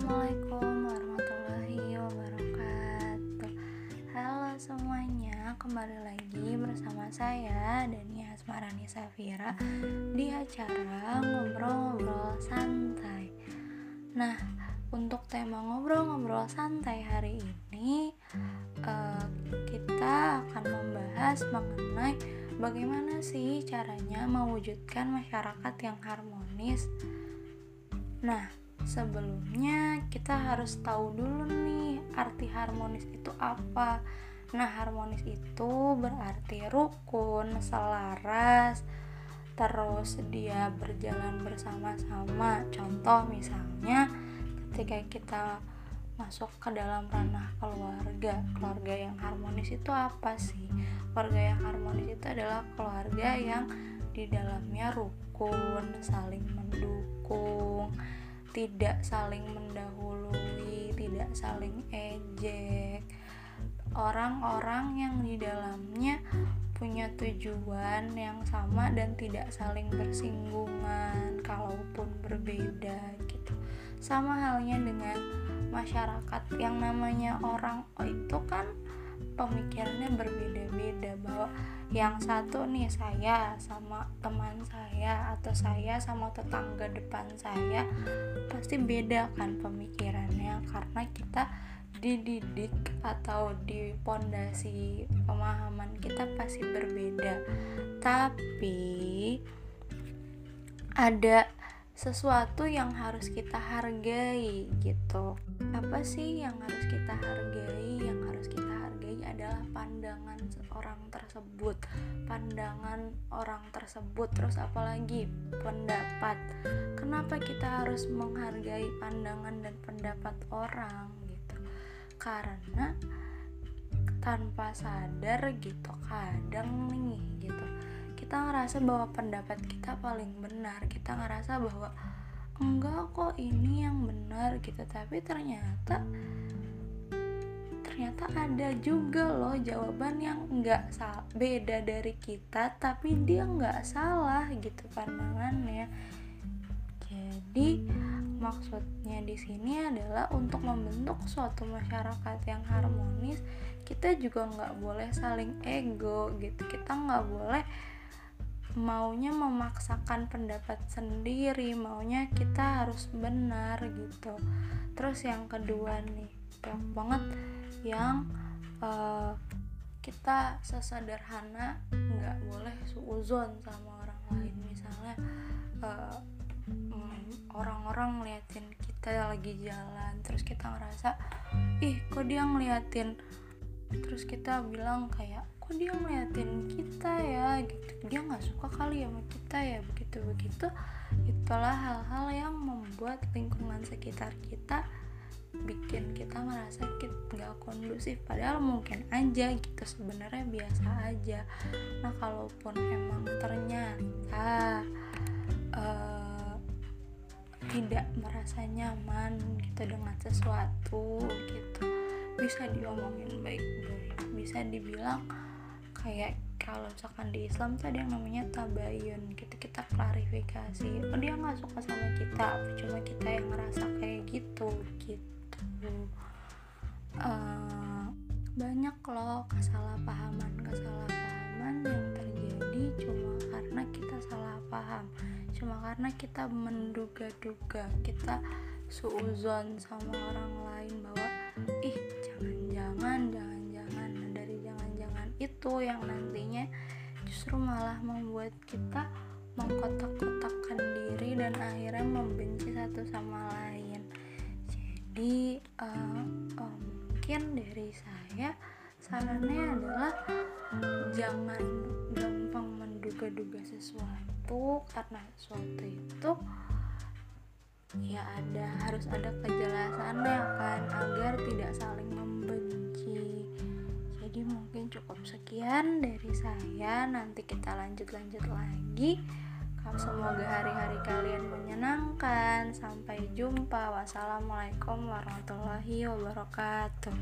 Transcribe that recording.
Assalamualaikum warahmatullahi wabarakatuh. Halo semuanya, kembali lagi bersama saya Dani Asmarani Safira Di acara Ngobrol-Ngobrol Santai. Nah, untuk tema Ngobrol-Ngobrol Santai hari ini uh, Kita akan membahas mengenai bagaimana sih caranya mewujudkan masyarakat yang harmonis. Nah, sebelumnya kita harus tahu dulu nih arti harmonis itu apa. Nah, harmonis itu berarti rukun, selaras, terus dia berjalan bersama-sama. Contoh misalnya ketika kita masuk ke dalam ranah keluarga. Keluarga yang harmonis itu apa sih? Keluarga yang harmonis itu adalah keluarga yang di dalamnya rukun, saling mendukung, tidak saling mendahului, tidak saling ejek. Orang-orang yang di dalamnya punya tujuan yang sama dan tidak saling bersinggungan kalaupun berbeda gitu. Sama halnya dengan masyarakat yang namanya orang oh itu kan pemikirannya berbeda-beda bahwa yang satu nih saya sama teman saya atau saya sama tetangga depan saya pasti beda kan pemikirannya karena kita dididik atau di pondasi pemahaman kita pasti berbeda. Tapi ada sesuatu yang harus kita hargai gitu. Apa sih yang harus kita hargai yang harus kita adalah pandangan orang tersebut. Pandangan orang tersebut. Terus apalagi pendapat. Kenapa kita harus menghargai pandangan dan pendapat orang gitu? Karena tanpa sadar gitu kadang nih gitu. Kita ngerasa bahwa pendapat kita paling benar. Kita ngerasa bahwa enggak kok ini yang benar gitu. Tapi ternyata ternyata ada juga loh jawaban yang nggak beda dari kita tapi dia nggak salah gitu pandangannya. Jadi maksudnya di sini adalah untuk membentuk suatu masyarakat yang harmonis kita juga nggak boleh saling ego gitu. Kita nggak boleh maunya memaksakan pendapat sendiri maunya kita harus benar gitu. Terus yang kedua nih banyak banget yang uh, kita sesederhana nggak boleh suuzon sama orang lain. Misalnya uh, orang-orang ngeliatin kita lagi jalan terus kita ngerasa ih kok dia ngeliatin? Terus kita bilang kayak kok dia ngeliatin kita ya? Gitu. Dia nggak suka kali ya sama kita ya begitu begitu itulah hal-hal yang membuat lingkungan sekitar kita bikin kita merasa kita nggak kondusif. Padahal mungkin aja gitu sebenarnya biasa aja. Nah kalaupun emang ternyata uh, tidak merasa nyaman gitu dengan sesuatu gitu bisa diomongin baik-baik. Bisa dibilang kayak kalau misalkan di Islam tuh ada yang namanya tabayun gitu kita klarifikasi. Oh dia nggak suka sama kita cuma kita yang ngerasa kayak gitu gitu uh, banyak loh kesalahpahaman. Kesalahpahaman yang terjadi cuma karena kita salah paham. Cuma karena kita menduga-duga kita suuzon sama orang lain bahwa ih jangan-jangan jangan-jangan nah, dari jangan-jangan itu yang nantinya justru malah membuat kita mengkotak-kotakkan diri dan akhirnya membenci satu sama lain jadi uh, uh, mungkin dari saya sarannya adalah jangan gampang menduga-duga sesuatu karena sesuatu itu ya ada harus ada kejelasannya kan agar tidak saling membenci. Jadi mungkin cukup sekian dari saya. Nanti kita lanjut-lanjut lagi Semoga hari-hari kalian menyenangkan. Sampai jumpa. Wassalamualaikum warahmatullahi wabarakatuh.